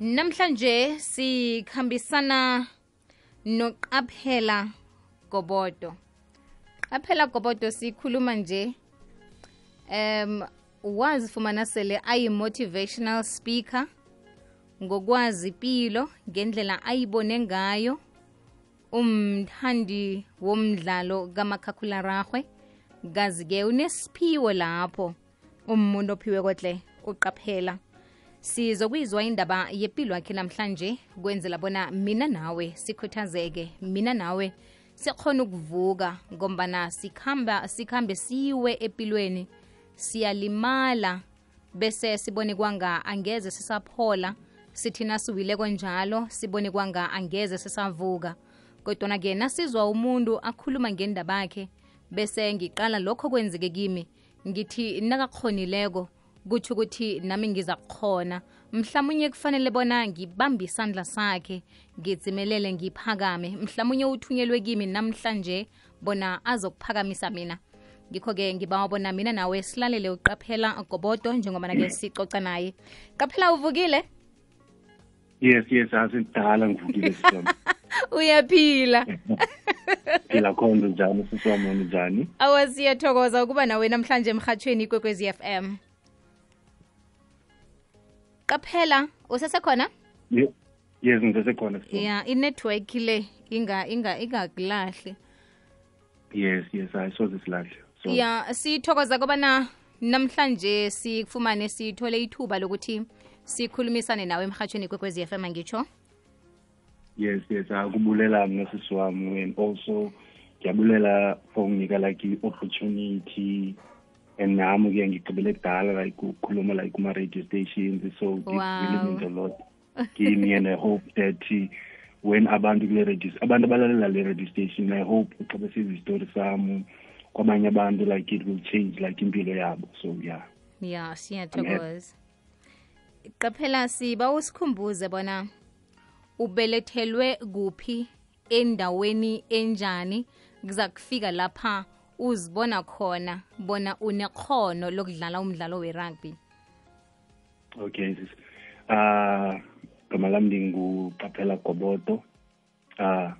namhlanje sikhambisana noqaphela gobodo. Qaphela gobodo sikhuluma nje um wazifumana sele ayi-motivational speaker ngokwazi impilo ngendlela ayibone ngayo umthandi womdlalo kamakhakhularahwe kazi-ke unesiphiwo lapho umuntu ophiwe kotle uqaphela sizokuyizwa indaba yepilo yakhe namhlanje. Kwenzela bona mina nawe sikhuthazeke mina nawe sikhona ukuvuka ngombana sikhamba sikhambe siwe epilweni siyalimala. Bese sibone kwanga angeze sisaphola sithina siwile konjalo sibone kwanga angeze sisavuka. Kodwana-ke nasizwa umuntu akhuluma ngendaba yakhe bese ngiqala lokho kwenzeke kimi ngithi nakakhonileko kutsho ukuthi nami ngiza kukhona. Mhlawumunye kufanele bona ngibambe isandla sakhe ngidzimelele ngiphakame. Mhlawumunye uthunyelwe kimi namhlanje bona azokuphakamisa mina. Ngikho-ke ngibawa bona mina nawe silalele uqaphela gobodo njengoba-ke sicoca naye. Qaphela uvukile? Yes yes asidala ngivukile uyaphila. Phila khona njani sisiwamoni njani? Awasiyathokoza ukuba nawe namhlanje emhatshweni f FM qaphela usesekhona? Ye- yes ngisesekhona. Ya inetwork le inga inga ingakulahle yes yes hayi soze silahle so ya sithokoza kobana namhlanje sikufumane sithole ithuba lokuthi sikhulumisane nawe emhatshweni kwekwezi FM ngitsho yes yes akubulela mna sisi wami and also ngiyabulela for unginika like i-opportunity and nami ke ngigqibele kudala like ukukhuluma like kuma-radio stations. So it Wow. really means a lot. Kimi and i hope that uh, when abantu kule radio abantu abalalela le radio station i hope xa besiza isitori sam kwabanye abantu like it will change like impilo yabo. So yeah. Ya siyathokoza. Qaphela siba usikhumbuze bona ubelethelwe kuphi endaweni enjani. Kuza kufika lapha uzibona khona bona unekhono lokudlala umdlalo we-rugby Okay sis. Ah gama lam ndinguqaphela goboto Ah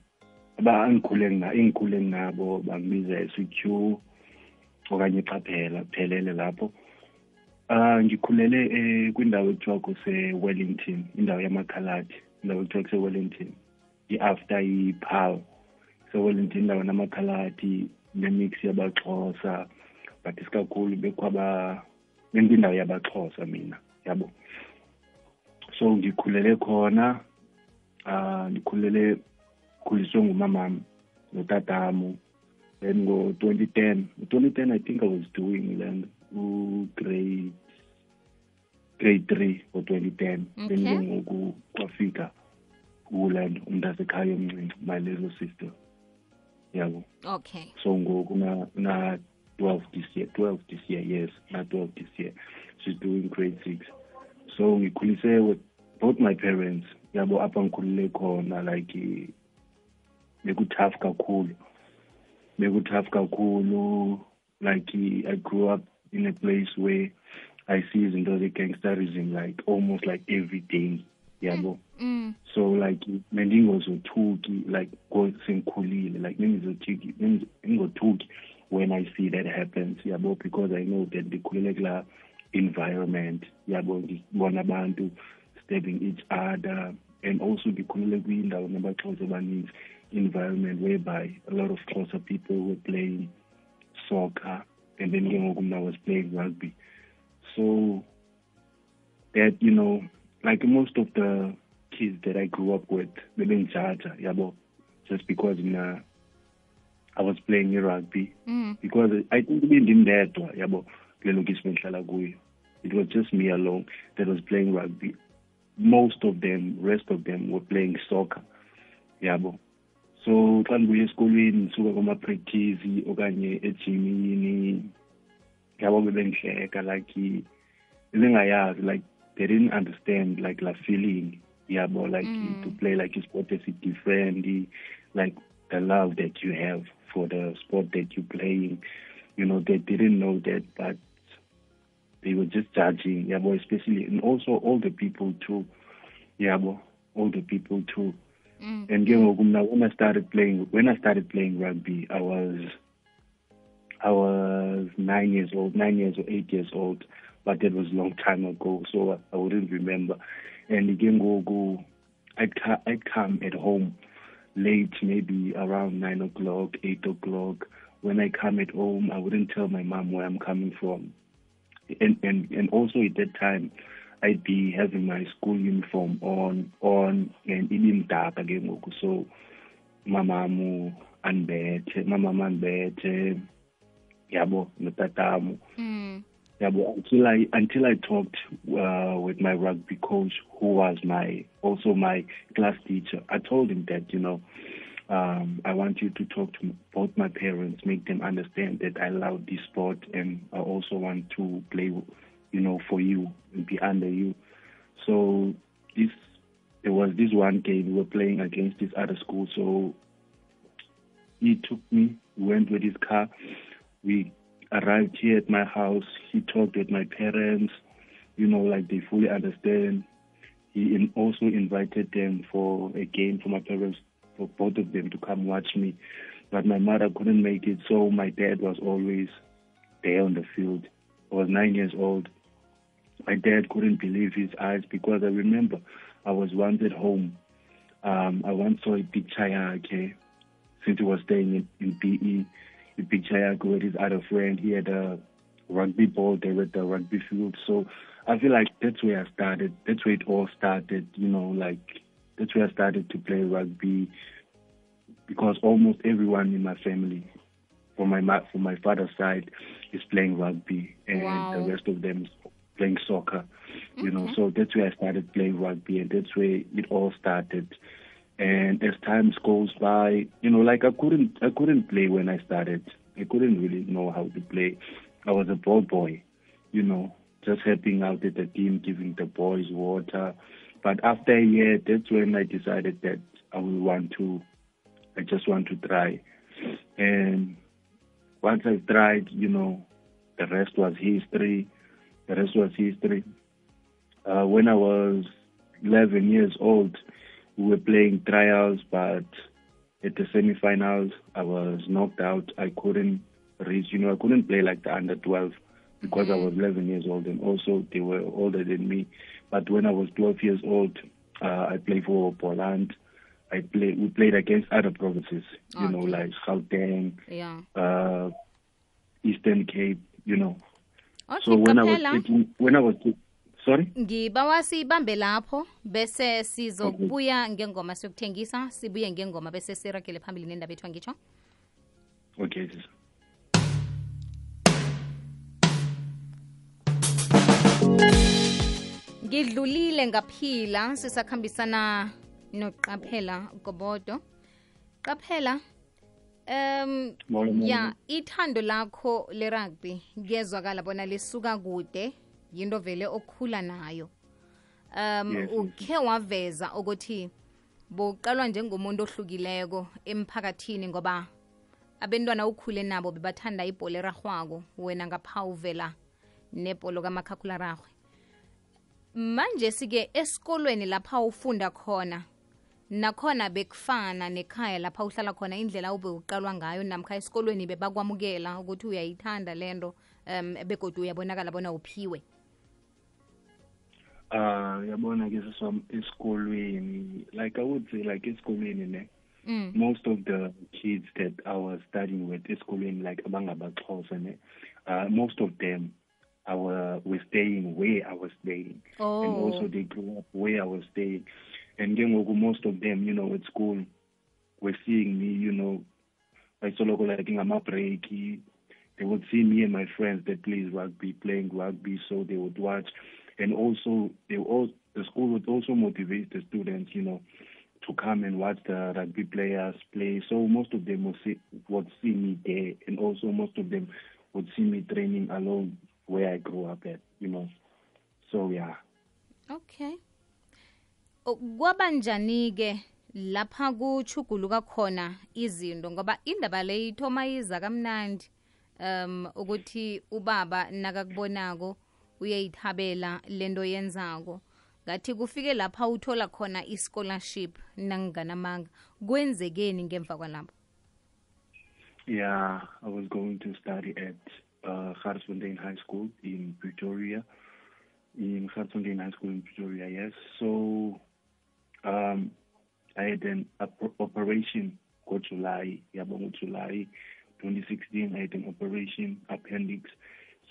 aba engikhule nabo bangibiza SQ okanye qaphela phelele lapho. Ah ngikhulele eh kwindawo ekuthiwa kuse Wellington, indawo yamakhaladi, indawo ekuthiwa kuse Wellington. I-after i-Paarl. So Wellington indawo namakhaladi nemix yabaxhosa but isikakhulu bekwaba benkwindawo yabaxhosa mina yabo. So ngikhulele khona ah ngikhulele khuliswe ngumamam notatam then ngo-2010 ngo-2010 i think i was doing land u-grade grade three ngo-2010 then Okay. ke ngoku kwafika uland umntasekhaya omncinci my little sister yabo? Okay. So ngoku na na 12 this year 12 this year yes na 12 this year she's doing grade 6 so ngikhulise with both my parents yabo apha ngikhulule khona like bekutough kakhulu bekutough kakhulu like i grew up in a place where i see izinto ze-gangsterism like almost like every day yabo? Mm. so like bendingozothuki like sengikhulile like bengizothuki bengingothuki when i see that happens yabo? Because i know that ndikhulele kula environment yabo? Ndibona abantu stabbing each other and also ndikhulele kwindawo nabaxhosa abaninzi environment whereby a lot of Xhosa people were playing soccer and then ke ngoku mna was playing rugby. So that you know like most of the kids that I grew up with bebengijaja yabo. Just because mna I was playing rugby. Mm. because I think bendindedwa yabo kule lokishi bendihlala kuyo. It was just me alone that was playing rugby. Most of them rest of them were playing soccer yabo. So xa ndibuya esikolweni ndisuka kwama-practice okanye ejimini yabo bebendihleka like bebengayazi like they didn't understand like la feeling yabo like Mm. to play like sport esi-different like the love that you have for the sport that you're playing you know they didn't know that but they were just judging yeah, yabo especially and also all the people too yabo the people too Mm. and ngoku mna when i started playing when i started playing rugby i was i was nine years old nine years or eight years old but that was a long time ago so i, I wouldn't remember. And ke ngoku I'd, I'd come at home late maybe around nine o'clock eight o'clock. When i come at home i wouldn't tell my mom where i'm coming from. And and and also at that time I'd be having my school uniform on on and ibimdaka ke ngoku so mamamu andibethe mamama andibethe yabo notatamu Mm. Yabo until I until I talked uh, with my rugby coach who was my also my class teacher I told him that you know um, I want you to talk to both my parents make them understand that I love this sport and I also want to play you know for you and be under you. So this there was this one game we were playing against this other school so he took me we went with his car we arrived here at my house. He talked with my parents, you know, like they fully understand. He also invited them for a game for my parents, for both of them to come watch me. But my mother couldn't make it, so my dad was always there on the field. I was nine years old. My dad couldn't believe his eyes because I remember I was once at home. Um, I once saw a picture okay, since he was staying in, in PE the picture yakhe with his other friend. He had a rugby ball there at the rugby field. So I feel like that's where I started. That's where it all started, you know, like that's where I started to play rugby because almost everyone in my family from my ma- from my father's side is playing rugby and Wow. the rest of them is playing soccer. You know, mm-hmm. so that's where I started playing rugby and that's where it all started and as time goes by you know like i couldn't i couldn't play when i started. I couldn't really know how to play. I was a ball boy you know just helping out at the team giving the boys water. But after a year that's when i decided that i will want to i just want to try. And once i tried you know the rest was history. The rest was history. Uh, when i was 11 years old we were playing trials, but at the semifinals, I was knocked out. I couldn't reach, you know, I couldn't play like the under 12 because I was 11 years old, and also they were older than me. But when I was 12 years old, uh, I played for Boland. I played. We played against other provinces, you know, like Gauteng, Yeah. uh, Eastern Cape, you know. Okay, So when I was qaphela. 18, when I was sorry. ngibawa sibambe lapho bese sizokubuya okay. ngengoma siyokuthengisa sibuye ngengoma bese siragele phambili nendaba ethu angitsho Okay. ngidlulile ngaphila sisakhambisana noqaphela gobodo qaphela um ya ithando lakho le-rugby kuyezwakala bona lisuka kude yinto vele okhula nayo. Um Yes, ukhe waveza ukuthi boqalwa njengomuntu ohlukileko emphakathini ngoba abentwana ukhule nabo bebathanda ibhola erarhwako wena ngapha uvela nebholo kamakhakhularahwe manje sike esikolweni lapha ufunda khona nakhona bekufana nekhaya lapha uhlala khona indlela ube uqalwa ngayo namkha esikolweni bebakwamukela ukuthi uyayithanda lento um begodwa uyabonakala bona uphiwe Ah, yabona ke siswam esikolweni. Like I would say like esikolweni ne mm. most of the kids that I was studying with esikolweni like abangabaxhosa ne uh, most of them I were, were staying where I was staying. Oh. and also they grew up where I was staying. And ngoku most of them you know at school were seeing me you know bayisoloko like ngama-breaki. They would see me and my friends that plays rugby playing rugby so they would watch and also they all the school would also motivate the students you know to come and watch the rugby players play. So most of them would see would see me there. And also most of them would see me training alone where I grew up at you know. So yeah. Okay. Kwaba njani-ke lapha kuchuguluka khona izinto ngoba indaba le ithoma iza kamnandi um ukuthi ubaba nakakubonako uyayithabela lento yenzako ngathi kufike lapha uthola khona i-scholarship nanginganamanga kwenzekeni ngemva kwalapho Yeah, I was going to study at uh, High School in Pretoria. In Garsfontein High School in Pretoria, yes. So um, I had an op- operation go yabo yabongo July 2016. I had an operation appendix.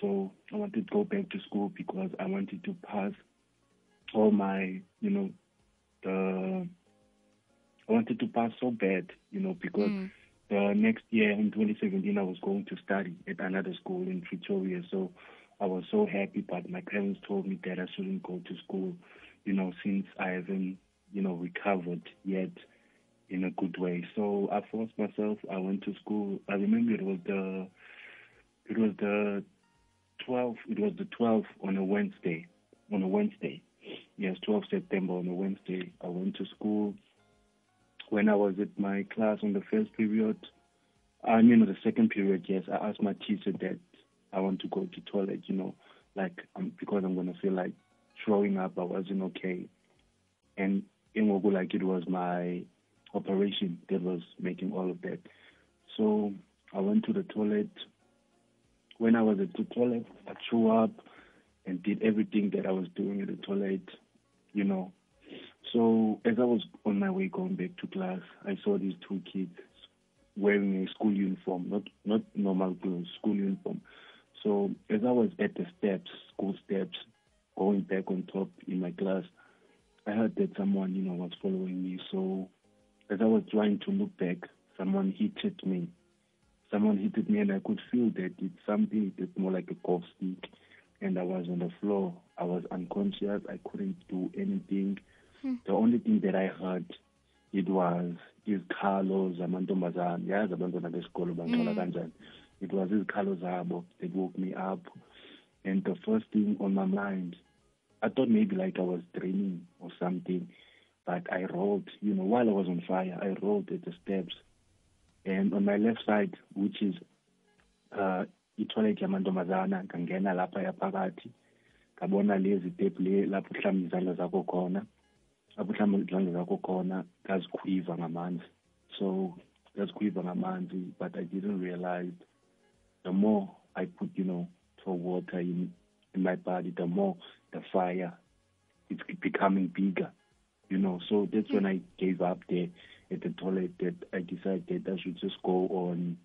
So I wanted to go back to school because I wanted to pass all my, you know, the I wanted to pass so bad, you know, because Mm. the next year in 2017 I was going to study at another school in Pretoria. So I was so happy, but my parents told me that I shouldn't go to school, you know, since I haven't, you know, recovered yet in a good way. So I forced myself. I went to school. I remember it was the, it was the 12th. It was the 12th on a Wednesday. On a Wednesday, yes, 12 September on a Wednesday. I went to school when I was at my class on the first period, I mean on the second period, yes, I asked my teacher that I want to go to toilet, you know, like um, because I'm gonna feel like throwing up. I wasn't okay, and in Wogu, like it was my operation that was making all of that. So I went to the toilet. When I was at the toilet, I threw up and did everything that I was doing at the toilet, you know, so as I was on my way going back to class, I saw these two kids wearing a school uniform, not not normal clothes, school uniform. So as I was at the steps, school steps, going back on top in my class, I heard that someone, you know, was following me. So as I was trying to look back, someone hit at me. Someone hit me, and I could feel that it's something that's more like a golf stick. And I was on the floor. I was unconscious. I couldn't do anything. The only thing that I heard, it was izikhalo zamantombazane yazi abantwana besikolo bangxola Mm. kanjani it was izikhalo zabo that woke me up and the first thing on my mind i thought maybe like i was dreaming or something but i rolled you know while i was on fire i rolled at the steps and on my left side which is uh itoilet yamantombazana ngangena lapha yaphakathi ngabona lezi tepu le lapho uhlamba izandla zakho khona lapho uhlamba izandla zakho khona ngazikhwiva ngamanzi. So ngazikhwiva ngamanzi but i didn't realize the more i put you know for water in in my body the more the fire it's becoming bigger you know. So that's when i gave up there at the toilet that i decided i should just go on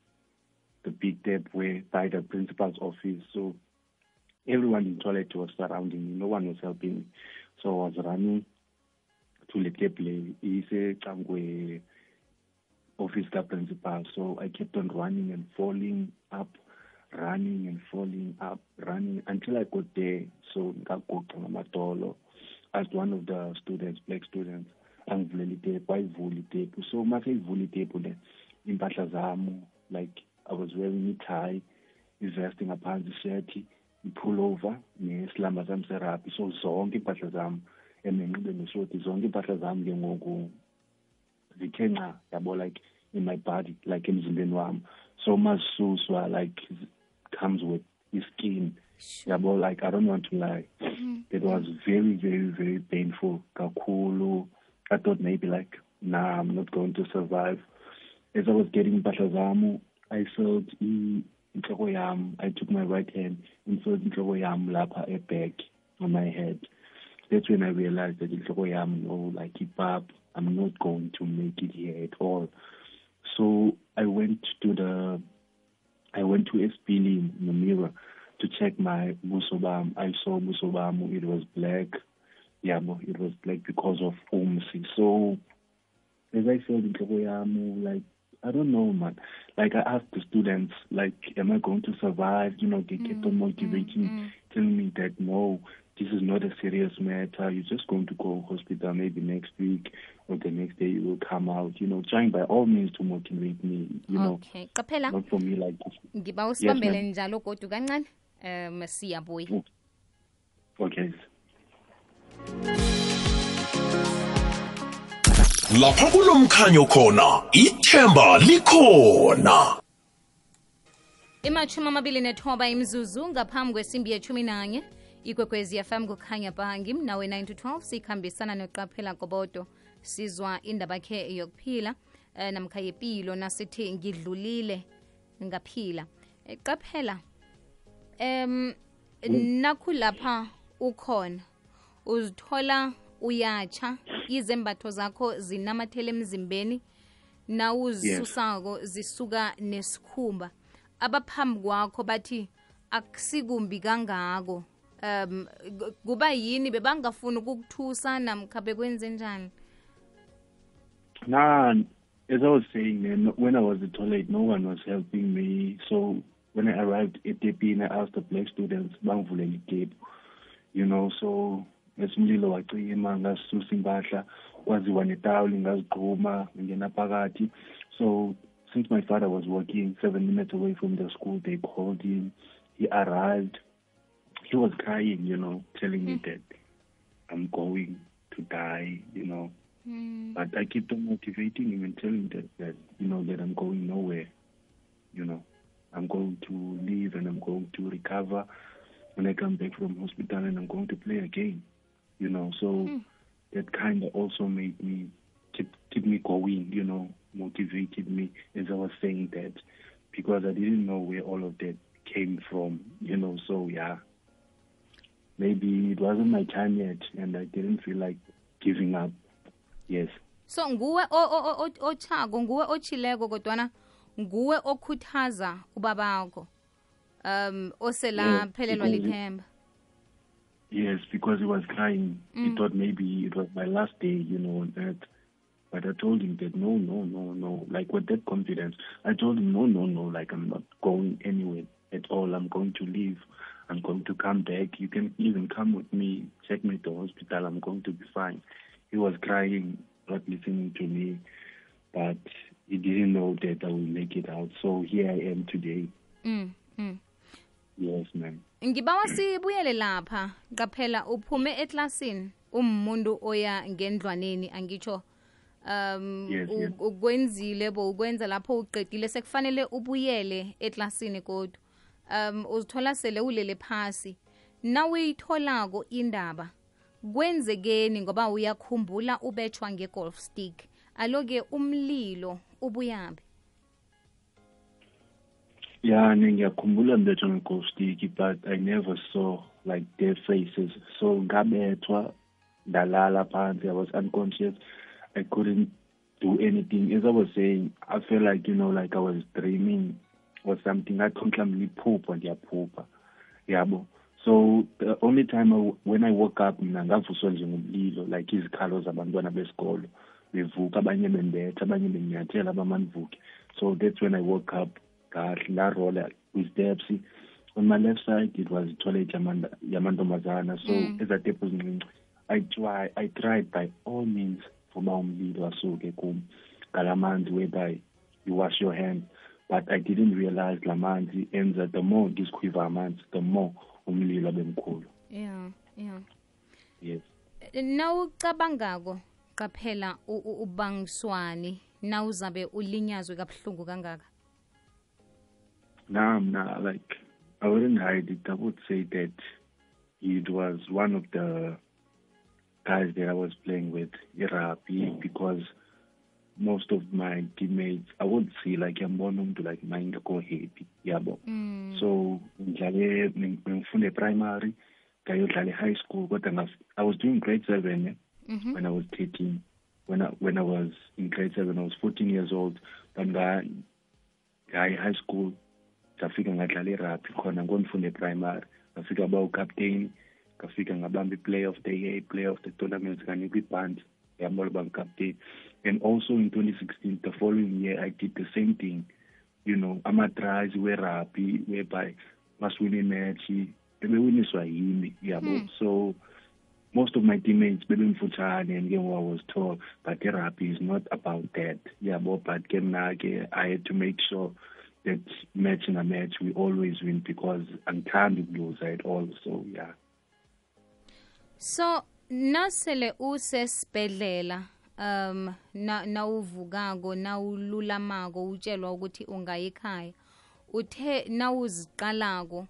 the big tap where by the principal's office. So everyone in toilet was surrounding me. No one was helping me. So i was running to the tap le. Isecangwe eh, office ka-principal so i kept on running and falling up running and falling up running until i got there. So ngaguqa ngamadolo as one of the students black students angivulela itepu wayivula itepu. So uma seyivula itepu le impahla zami like i was wearing i-tie ivest ngaphansi ishethi i-pullover nesilamba sami serabhi so zonke impahla zami emenxibe neshoti zonke impahla zami ke ngoku zithe nca yabo like in my body like emzimbeni wami. So mazisuswa like comes with i-skin yabo like i don't want to lie. Mm-hmm. It was very very very painful kakhulu i thought maybe like nah i'm not going to survive. As i was getting zami i felt inhloko yami i took my right hand and felt inhloko yami lapha eback on my head. That's when I realized that inhloko yami no like keep up I'm not going to make it here at all. So I went to the I went to Espili in the mirror to check my buso bam I saw buso bam it was black yeah but it was like because of umsi so as I inhloko yami like I don't know man like I asked the students like am I going to survive you know they kept on mm, motivating me telling me that no this is not a serious matter. You're just going to go hospital maybe next week or the next day you will come out. You know, trying by all means to motivate me. You know, okay qaphela not for me like ngiba usibambele ma'am. njalo kodwa kancane um siyabuya oh. okay. Lapha kulomkhanyo khona ithemba likhona. Imashumi amabili nethoba imzuzu ngaphambi kwesimbi yeshumi nanye ikwekwezi fm kukhanya ba ngimnawe 9 to 12 sikhambisana neqaphela kobodo sizwa indaba khe yokuphila eh, namkha yepilo nasithi ngidlulile ngaphila. Eqaphela em nakhulapha ukhona uzithola uyatsha izembatho zakho zinamathele emzimbeni nawuzisusako zisuka nesikhumba. Abaphambi kwakho bathi akusikumbi kangako. Um kuba yini? Bebangafuni ukukuthusa namkha bekwenze njani? Nah, as I was saying, then when I was at toilet, no one was helping me. So when I arrived etepini Tepin, I asked the black students, bangivulele igate, you know, so esimlilo wacima impahla kwaziwa netawuli ngazigquma ngena phakathi. So since my father was working seven minutes away from the school they called him. He arrived. He was crying you know telling me hmm. that i'm going to die you know. Hmm. But I kept on motivating him and telling him that, that you know that I'm going nowhere. You know, I'm going to live and I'm going to recover. When I come back from hospital and I'm going to play again. You know, so that kind of also made me keep keep me going. You know, motivated me as I was saying that because I didn't know where all of that came from. You know, so yeah, maybe it wasn't my time yet, and I didn't feel like giving up. Yes. so nguwe o- o- o- otshako nguwe otshileko kodwana nguwe okhuthaza ubabakho um osela Yeah, phelelwa because it- lithemba Yes, because he was crying. He thought maybe it was my last day, you know, on earth. But I told him that no, no, no, no. Like with that confidence, I told him no, no, no. Like I'm not going anywhere at all. I'm going to leave. I'm going to come back. You can even come with me. Take me to hospital. I'm going to be fine. He was crying, not listening to me, but he didn't know that I will make it out. So here I am today. mm, mm. Yes, man. ngibawa sibuyele lapha qaphela uphume eklasini ummuntu oya ngendlwaneni angitsho um Yes, yes. ukwenzile bo ukwenza lapho uqedile sekufanele ubuyele eklasini kodwa um uzithola sele ulele phasi. Nawuyitholako indaba kwenzekeni ngoba uyakhumbula ubetshwa nge-golf stick? Aloke umlilo ubuyaphi Yeah, ngiyakhumbula mbethwa stick but I never saw like their faces. So ngabethwa ndalala phansi. I was unconscious. I couldn't do anything. As I was saying, I felt like you know, like I was dreaming or something. Ngathi ngiphupha ndiyaphupha. Yabo. So the only time I, when I woke up mina ngavuswa nje ngumlilo like izikhalo zabantwana besikolo bevuka abanye bembetha abanye benyathela abamanivuke so that's when I woke up ngarola with steps on my left side it was toilet yamanda- yamantombazana. So ezatephu zincinci I try I tried by all means ngoba umlilo asuke kum. Ngalamanzi whereby you wash your hands but I didn't realize lamanzi enza the more ngisikhwiva amanzi the more umlilo abemkhulu yeah yeah. Yes. Nawucabangako qaphela na ubangiswani nawuzabe ulinyazwe kabuhlungu kangaka? Nam na like, I wouldn't hide it. I would say that it was one of the guys that I was playing with, Irapi, because most of my teammates, I would see like I'm one to like mind go happy, yabo. So, ngidlale ngifunde primary, ngayodlala high school, but I was doing grade seven eh, when I was 13. When I when I was in grade seven, I was 14 years old. But ngayi high school ngafika ngadlala irugby khona ngondifunde primary ngafika ba ucaptain ngafika ngabamba i-play of the year i-play of the tournament nganikwa ibhandi yabona uba ngicaptain and also in 2016 the following year i did the same thing. You know ama-tries we-rugby whereby masiwina imatch bebewiniswa yimi yabo. Hmm. So most of my teammates bebemfutshane and ke ngoku i was tall but i-rugby is not about that. Yabo but ke mna ke i had to make sure that match in a match we always win because angithandi ukuluza at all so yeah. So nasele usesibhedlela um na nawuvukako nawululamako utshelwa ukuthi ungayikhaya uthe nawuziqalako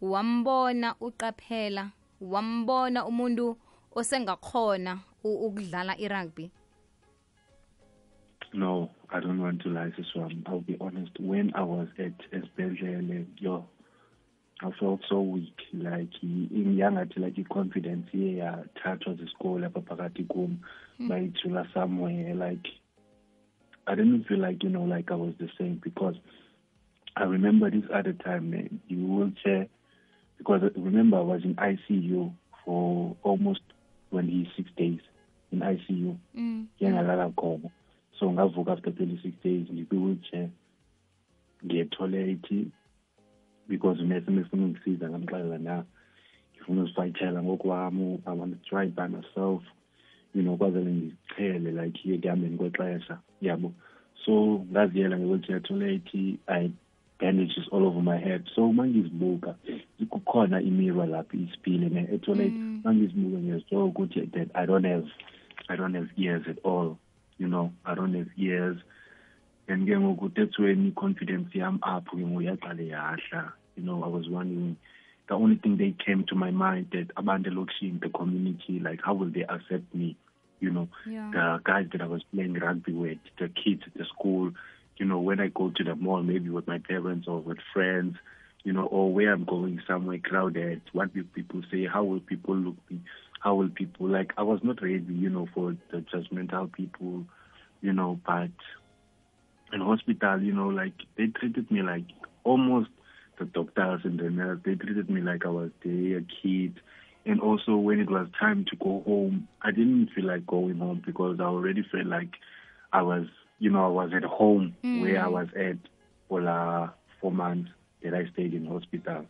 wambona uqaphela wambona umuntu osengakhona ukudlala ukudlala irugby? No, I don't want to lie, this one. I'll be honest. When I was at Esbedlele, yo, I felt so weak. Like in young at like confidence yeah, thathwa zesikole apha phakathi kum bayithula somewhere like I didn't feel like you know like I was the same because I remember this other time man, the wheelchair because I remember I was in ICU for almost 26 days in ICU mm. khona so ngavuka after 26 days ngikwi-wheelchair ngiye-toilet because unesi mefuna ungisiza ngamxelela na ngifuna uzifayithela ngokwami i want to try by myself you know kwazele ndizichele like ekuhambeni kwexesha yabo. So ngaziyela nge-wheelchair toilet i bandages all over my head. So uma ngizibuka kukhona imirror lapho isipile ne etoilet Mm. uma ngizibuka ngiyazithola ukuthi that i don't have i don't have ears at all you know i don't have ears and ke ngoku that's when i-confidence yam up ke ngoku yaqale yahla you know i was wondering the only thing they came to my mind that abantu elokishini the community like how will they accept me you know yeah. the guys that I was playing rugby with, the kids at the school, you know, when I go to the mall, maybe with my parents or with friends, you know, or where I'm going somewhere crowded, what will people say? How will people look me? How will people like? I was not ready, you know, for the judgmental people, you know, but in hospital, you know, like they treated me like almost the doctors and the nurse, they treated me like I was there, a kid. And also when it was time to go home, I didn't feel like going home because I already felt like I was, you know, I was at home where I Mm. was at for uh, four months that I stayed in hospital.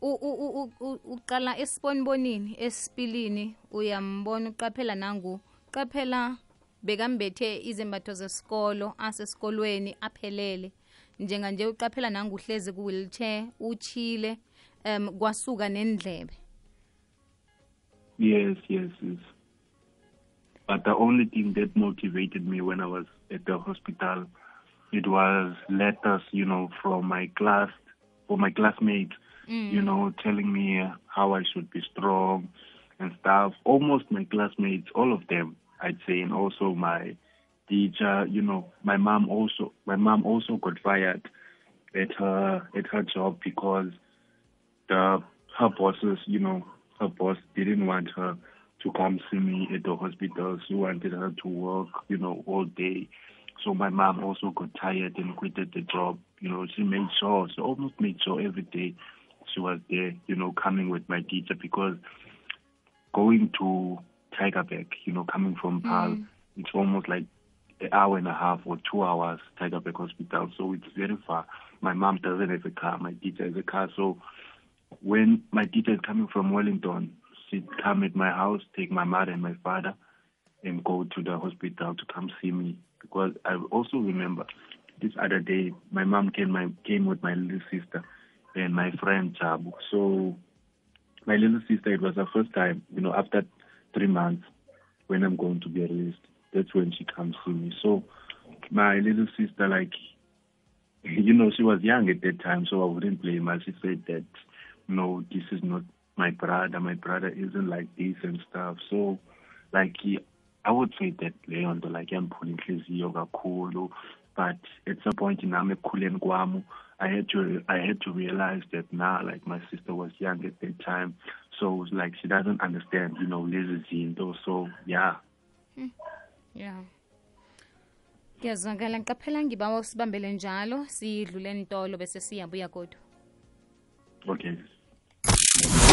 Uqala esibonibonini esipilini uyambona uqaphela nangu qaphela bekambethe izembatho zesikolo asesikolweni aphelele. Njenganje uqaphela nangu uhlezi ku-wheelchair uchile um kwasuka nendlebe Yes, yes, yes. But the only thing that motivated me when I was at the hospital, it was letters, you know, from my class, for my classmates, Mm. you know, telling me how I should be strong and stuff. Almost my classmates, all of them, I'd say, and also my teacher, you know, my mom also, my mom also got fired at her at her job because the her bosses, you know, her boss didn't want her to come see me at the hospital. She wanted her to work, you know, all day. So my mom also got tired and quitted the job. You know, she made sure, she almost made sure every day she was there, you know, coming with my teacher because going to Tygerberg, you know, coming from mm. Paarl, it's almost like an hour and a half or two hours Tygerberg Hospital. So it's very far. My mom doesn't have a car. My teacher has a car. So when my teacher is coming from Wellington, she'd come at my house, take my mother and my father, and go to the hospital to come see me. Because I also remember this other day, my mom came, my, came with my little sister and my friend Chabu. So my little sister, it was her first time, you know, after three months when I'm going to be released. That's when she comes to me. So my little sister, like, you know, she was young at that time, so I wouldn't blame her. She said that, no, this is not my brother. My brother isn't like this and stuff. So, like, I would say that leyo nto like yamphula inhliziyo kakhulu but at some point nami ekukhuleni kwami I had to I had to realize that now like my sister was young at that time. So like she doesn't understand you know lezi zinto so yeah. Hmm. Ya ngiyazwakala ngiqaphela ngibawa usibambele njalo sidlule ntolo bese siyabuya kodwa okay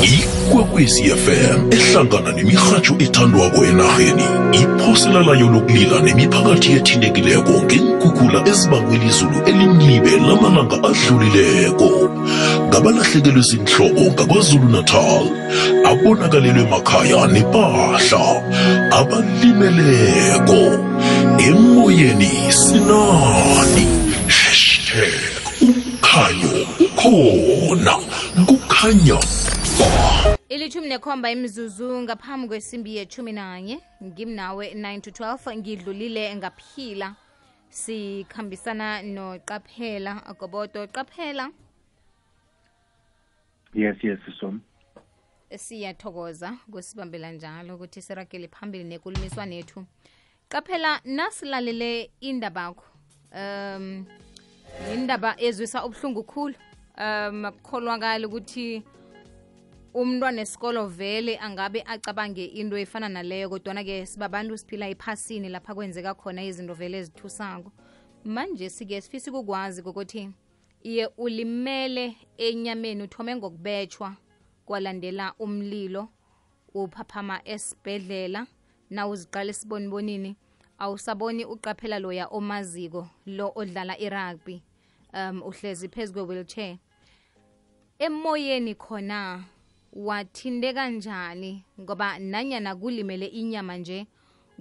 ikwekwezi fm ehlangana nemirhatsho ethandwako enarheni. Iphosela layo lokulila nemiphakathi ethintekileko ngeenkhukhula ezibangwe lizulu elimlibe lamalanga adlulileko. Ngabalahlekelwe zinhloko ngakwazulu-natal abonakalelwe makhaya nepahla abalimeleko. Emoyeni sinani. Hashtag umkhanyo ukhona kukhanya ilithumi nekhomba imzuzu ngaphambi kwesimbi yethumi nanye ngimnawe 9 to 12 ngidlulile ngaphila. Sikhambisana noqaphela agobodo qaphela. Yes yes so siyathokoza kusibambela njalo ukuthi siragele phambili nekulumiswana nethu. Qaphela nasilalele indabakho um indaba ezwisa ubuhlungu khulu. Um akukholwakali ukuthi umntwana esikolo vele angabe acabange into efana naleyo kodwana-ke sibabantu siphila ephasini lapha kwenzeka khona izinto vele ezithusako. Manje sike sifisa ukukwazi kokuthi iye ulimele enyameni uthome ngokubetshwa kwalandela umlilo uphaphama esibhedlela na uziqala esibonibonini awusaboni uqaphela loya omaziko lo odlala irugby um uhlezi phezu kwe-wheelchair. Emoyeni khona wathinde kanjani ngoba nanyana kulimele inyama nje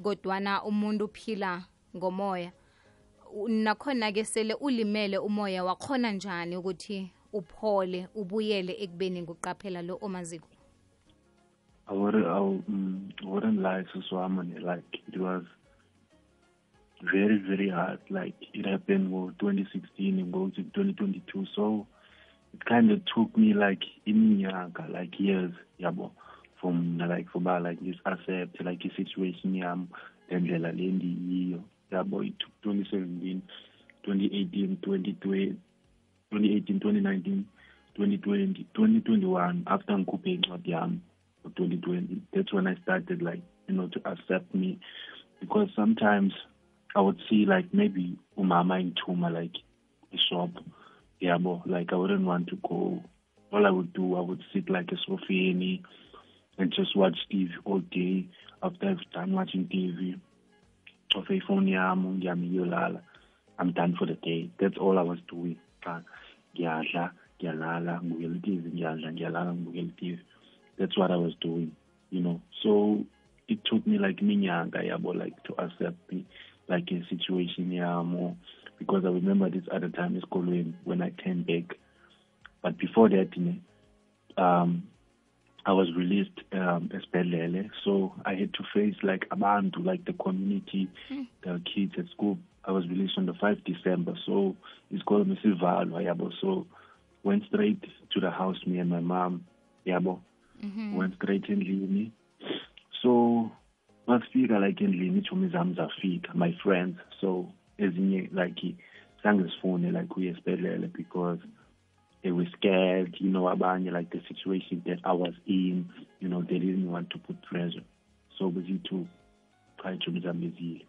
kodwana umuntu uphila ngomoya nakhona-ke sele ulimele umoya wakhona njani ukuthi uphole ubuyele ekubeni nguqaphela lo omaziko I wouldn't lie to. Like it was very, very hard. Like it happened in 2016 and goes to 2022. So it kind of took me like in iminyaka, like years, yabo, from like for like this accept like the situation yam ngendlela le ndiyiyo yabo it took 2017 2018 2020 2018 2019 2020 2021 after ngikhuphe incwadi yami for 2020 that's when i started like you know to accept me. Because sometimes i would see like maybe umama in Tuma like a shop yabo like i wouldn't want to go. All i would do i would sit like a sofeni and just watch tv all day. After i've done watching tv i'm done for the day. That's all i was doing. That's what i was doing you know. So it took me like iminyaka yabo like to accept me like a situation yamo because i remember this other time esikolweni when i came back. But before that um I was released um, esibhedlele. So I had to face like a abantu like the community the kids at school. I was released on the 5th December. So isikolo mesivalwa yabo. So went straight to the house me and my mom yabo. Went straight endlini. So masifika like endlini ithumi zami zafika my friends. So ezinye like zange sifune like uye esibhedlele because they were scared, you know, abanye like the situation that I was in, you know, they didn't want to put pressure. So busy to try to mzambezile.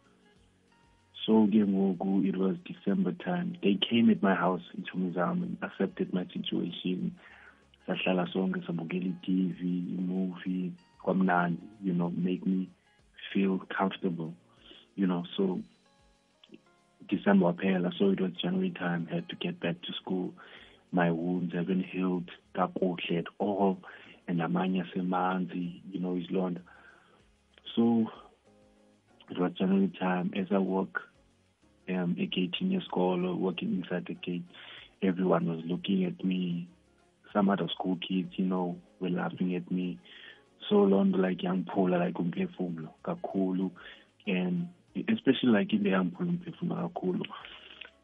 So ke ngoku it was December time. They came at my house in Tumizam and accepted my situation. Sahlala sonke sabukela i-TV, movie, kwamnandi, you know, make me feel comfortable, you know, so December waphela, so it was January time, had to get back to school. My wounds haven't healed kakuhle at all and amanye asemanzi you know isilonda so it was January time as I walk um egate-ini yesikolo walking inside the gate everyone was looking at me. Some other school kids you know were laughing at me. So loo nto like yangiphula like umphefumlo kakhulu. And especially like into yangiphula umphefumlo kakhulu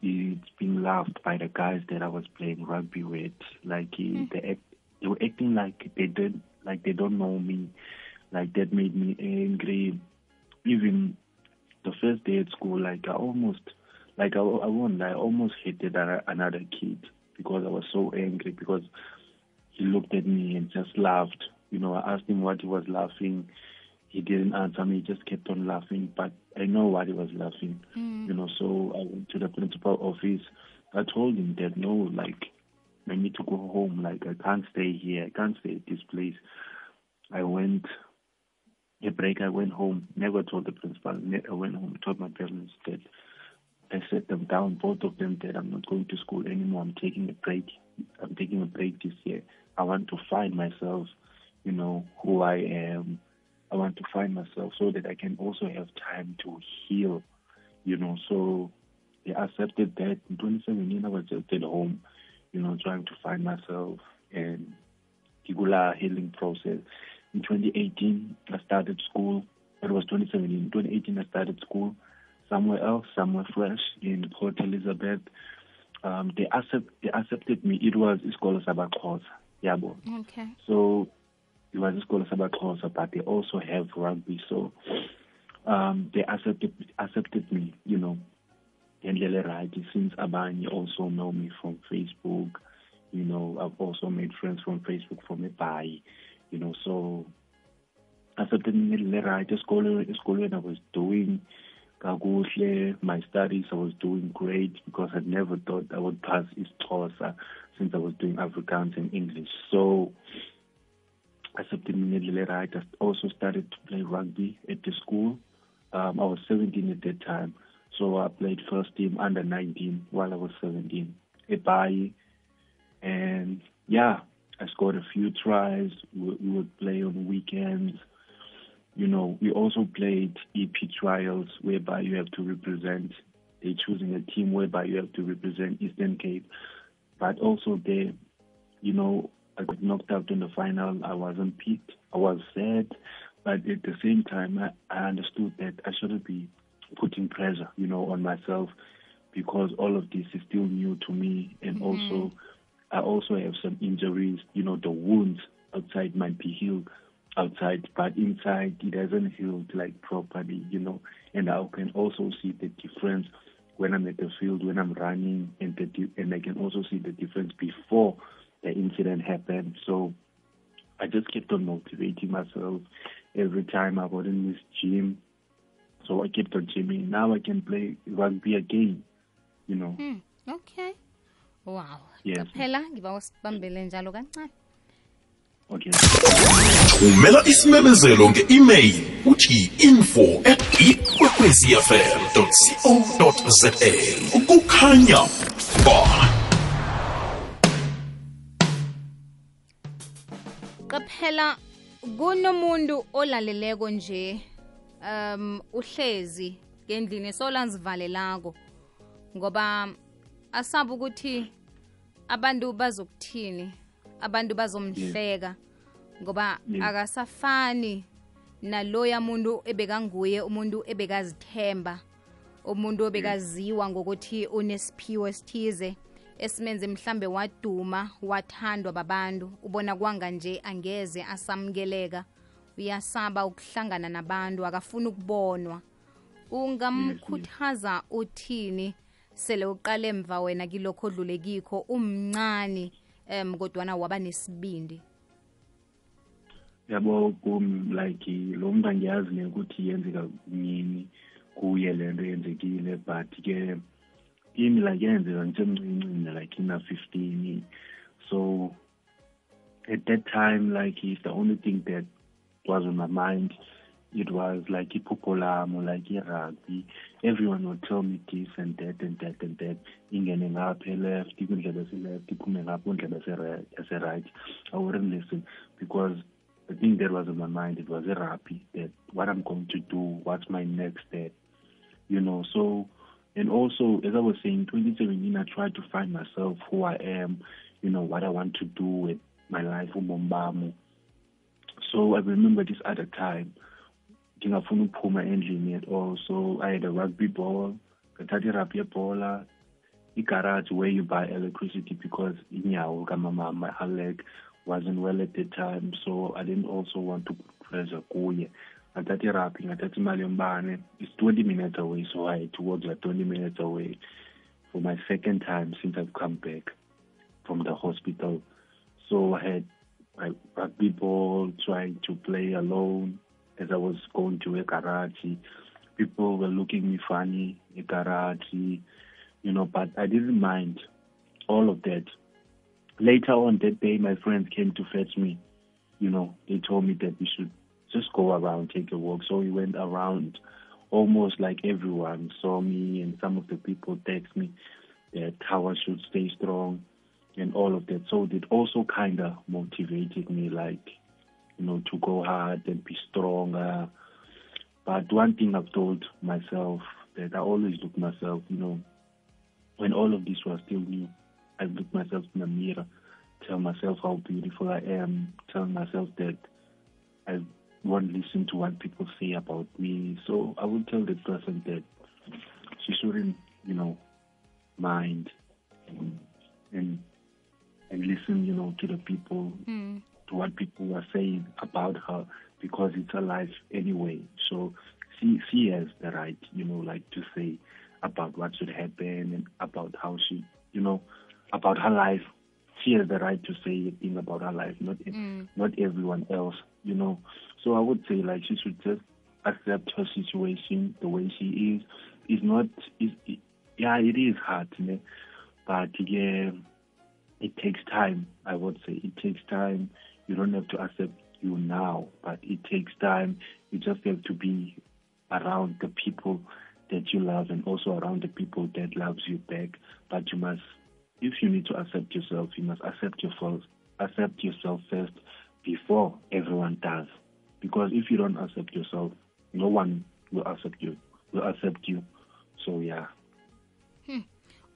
it's being laughed by the guys that I was playing rugby with. Like mm. they act, they were acting like they did like they don't know me. Like that made me angry. Even the first day at school, like I almost like I, I won't lie, I almost hated another kid because I was so angry because he looked at me and just laughed. You know, I asked him what he was laughing. He didn't answer me, he just kept on laughing. But I know why he was laughing. Mm. You know, so I went to the principal office. I told him that no, like I need to go home. Like I can't stay here. I can't stay at this place. I went a break. I went home. Never told the principal. I went home. Told my parents that I set them down, both of them, that I'm not going to school anymore. I'm taking a break. I'm taking a break this year. I want to find myself. You know who I am. I want to find myself so that I can also have time to heal, you know. So they accepted that. In 2017, I was just at home, you know, trying to find myself and Kigula healing process. In 2018, I started school. It was 2017. In 2018, I started school somewhere else, somewhere fresh in Port Elizabeth. Um, they accept they accepted me. It was Iskolo Sabakosa, Yabo. Okay. So it was isikolo sabaxhosa but they also have rugby. So um they accepted accepted me you know ngendlela right since abanye also know me from facebook you know i've also made friends from facebook from eBhayi you know so accepted me ngendlela right esikolweni esikolweni i was doing kakuhle. My studies i was doing great because i never thought i would pass isixhosa since i was doing afrikaans and english. So me ngendlela right i also started to play rugby at the school. Um, i was 17 at that time. So i played first team under 19 while i was 17 eBhayi and yeah i scored a few tries. We, we would play on weekends. You know, we also played EP trials whereby you have to represent, they're choosing a team whereby you have to represent Eastern Cape. But also there, you know, I got knocked out in the final. I wasn't picked. I was sad. But at the same time, I, I understood that I shouldn't be putting pressure, you know, on myself because all of this is still new to me. And mm-hmm. also, I also have some injuries, you know, the wounds outside might be healed outside, but inside it hasn't healed like properly, you know. And I can also see the difference when I'm at the field, when I'm running, and the and I can also see the difference before the incident happened. So I just kept on motivating myself every time I got in this gym. So I kept on gymming. Now I can play rugby again, you know. Hmm. Okay. Wow. Yes. Phela ngiba usibambele njalo kancane. Okay. thumela isimemezelo nge-email uthi info at ikwekwezifm co za kukhanya ba qaphela kunomuntu olaleleko nje um uhlezi ngendlini solanzivalelako ngoba asaba ukuthi abantu bazokuthini abantu bazomhleka ngoba akasafani naloya muntu ebekanguye umuntu ebekazithemba umuntu obekaziwa ngokuthi unesiphiwo esithize esimenze mhlambe waduma wathandwa babantu. Ubona kwanga nje angeze asamkeleka uyasaba ukuhlangana nabantu akafuni ukubonwa. Ungamkhuthaza uthini? Sele uqale emva wena kilokho odlulekikho umncane um kodwana waba nesibindi. Yabo kum like lo mntu angiyazi nekuthi yenzeka nini kuye le nto yenzekile but ke kimi like yenzeka ngisemncincini like ina-fifteen so at that time like it's the only thing that was on my mind it was like iphupho lami like i-rugby. Everyone would tell me this and that and that and that. Ingene ngapha e-left kwindlela ese-left iphume ngapha kwindlela ese-right i wouldn't listen because the thing that was on my mind it was a-rugby that what i'm going to do what's my next step you know? So and also as i was saying 2017 i tried to find myself who i am you know what i want to do with my life ubomi so i remember this other time ngingafuna ukuphuma endlini at all. So i had a rugby ball ngathatha irugby yebhola igarage where you buy electricity because inyawo kamama my leg wasn't well at the time. So i didn't also want to pressure kuye ngathatha irugby ngathatha imali yombane it's 20 minutes away so i had to like 20 minutes away for my second time since i've come back from the hospital so i had my rugby ball trying to play alone as I was going to a garage. People were looking me funny, a garage, you know, but I didn't mind all of that. Later on that day, my friends came to fetch me. You know, they told me that we should just go around, take a walk. So we went around. Almost like everyone saw me, and some of the people text me that I should stay strong and all of that. So it also kind of motivated me, like you know, to go hard and be stronger. But one thing I've told myself that I always look myself, you know, when all of this was still new, I look myself in the mirror, tell myself how beautiful I am, tell myself that I won't listen to what people say about me. So I would tell the person that she shouldn't, you know, mind and and, and listen, you know, to the people mm. to what people are saying about her because it's her life anyway. So she she has the right, you know, like to say about what should happen and about how she, you know, about her life. She has the right to say a thing about her life, not mm. not everyone else, you know. So I would say like she should just accept her situation the way she is. It's not, is it, yeah, it is hard, ne? but yeah, it takes time. I would say it takes time. You don't have to accept you now, but it takes time. You just have to be around the people that you love and also around the people that loves you back. But you must, if you need to accept yourself, you must accept yourself, accept yourself first before everyone does. Because if you don't accept yourself, no one will accept you. Will accept you. So yeah. Hmm.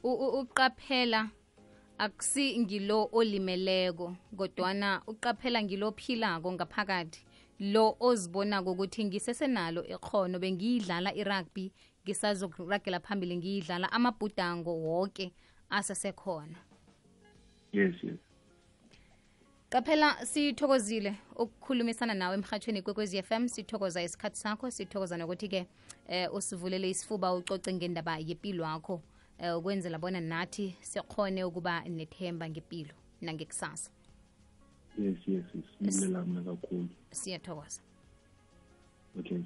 uqaphela akusi ngilo olimeleko kodwana uqaphela ngilo philako ngaphakathi lo ozibonako ukuthi ngisesenalo ikhono bengiyidlala irugby ngisazokuragela phambili ngiyidlala amabhudango woke asesekhona Yes, yes. qaphela sithokozile ukukhulumisana nawe emhathweni kwekwezi FM sithokoza isikhathi sakho sithokoza nokuthi-ke eh, usivulele isifuba ucoce ngendaba yempilo yakho eh, ukwenzela bona nathi sikhone ukuba nethemba ngempilo nangekusasa Yes, yes, yes. Mina kakhulu. siyathokoza Okay.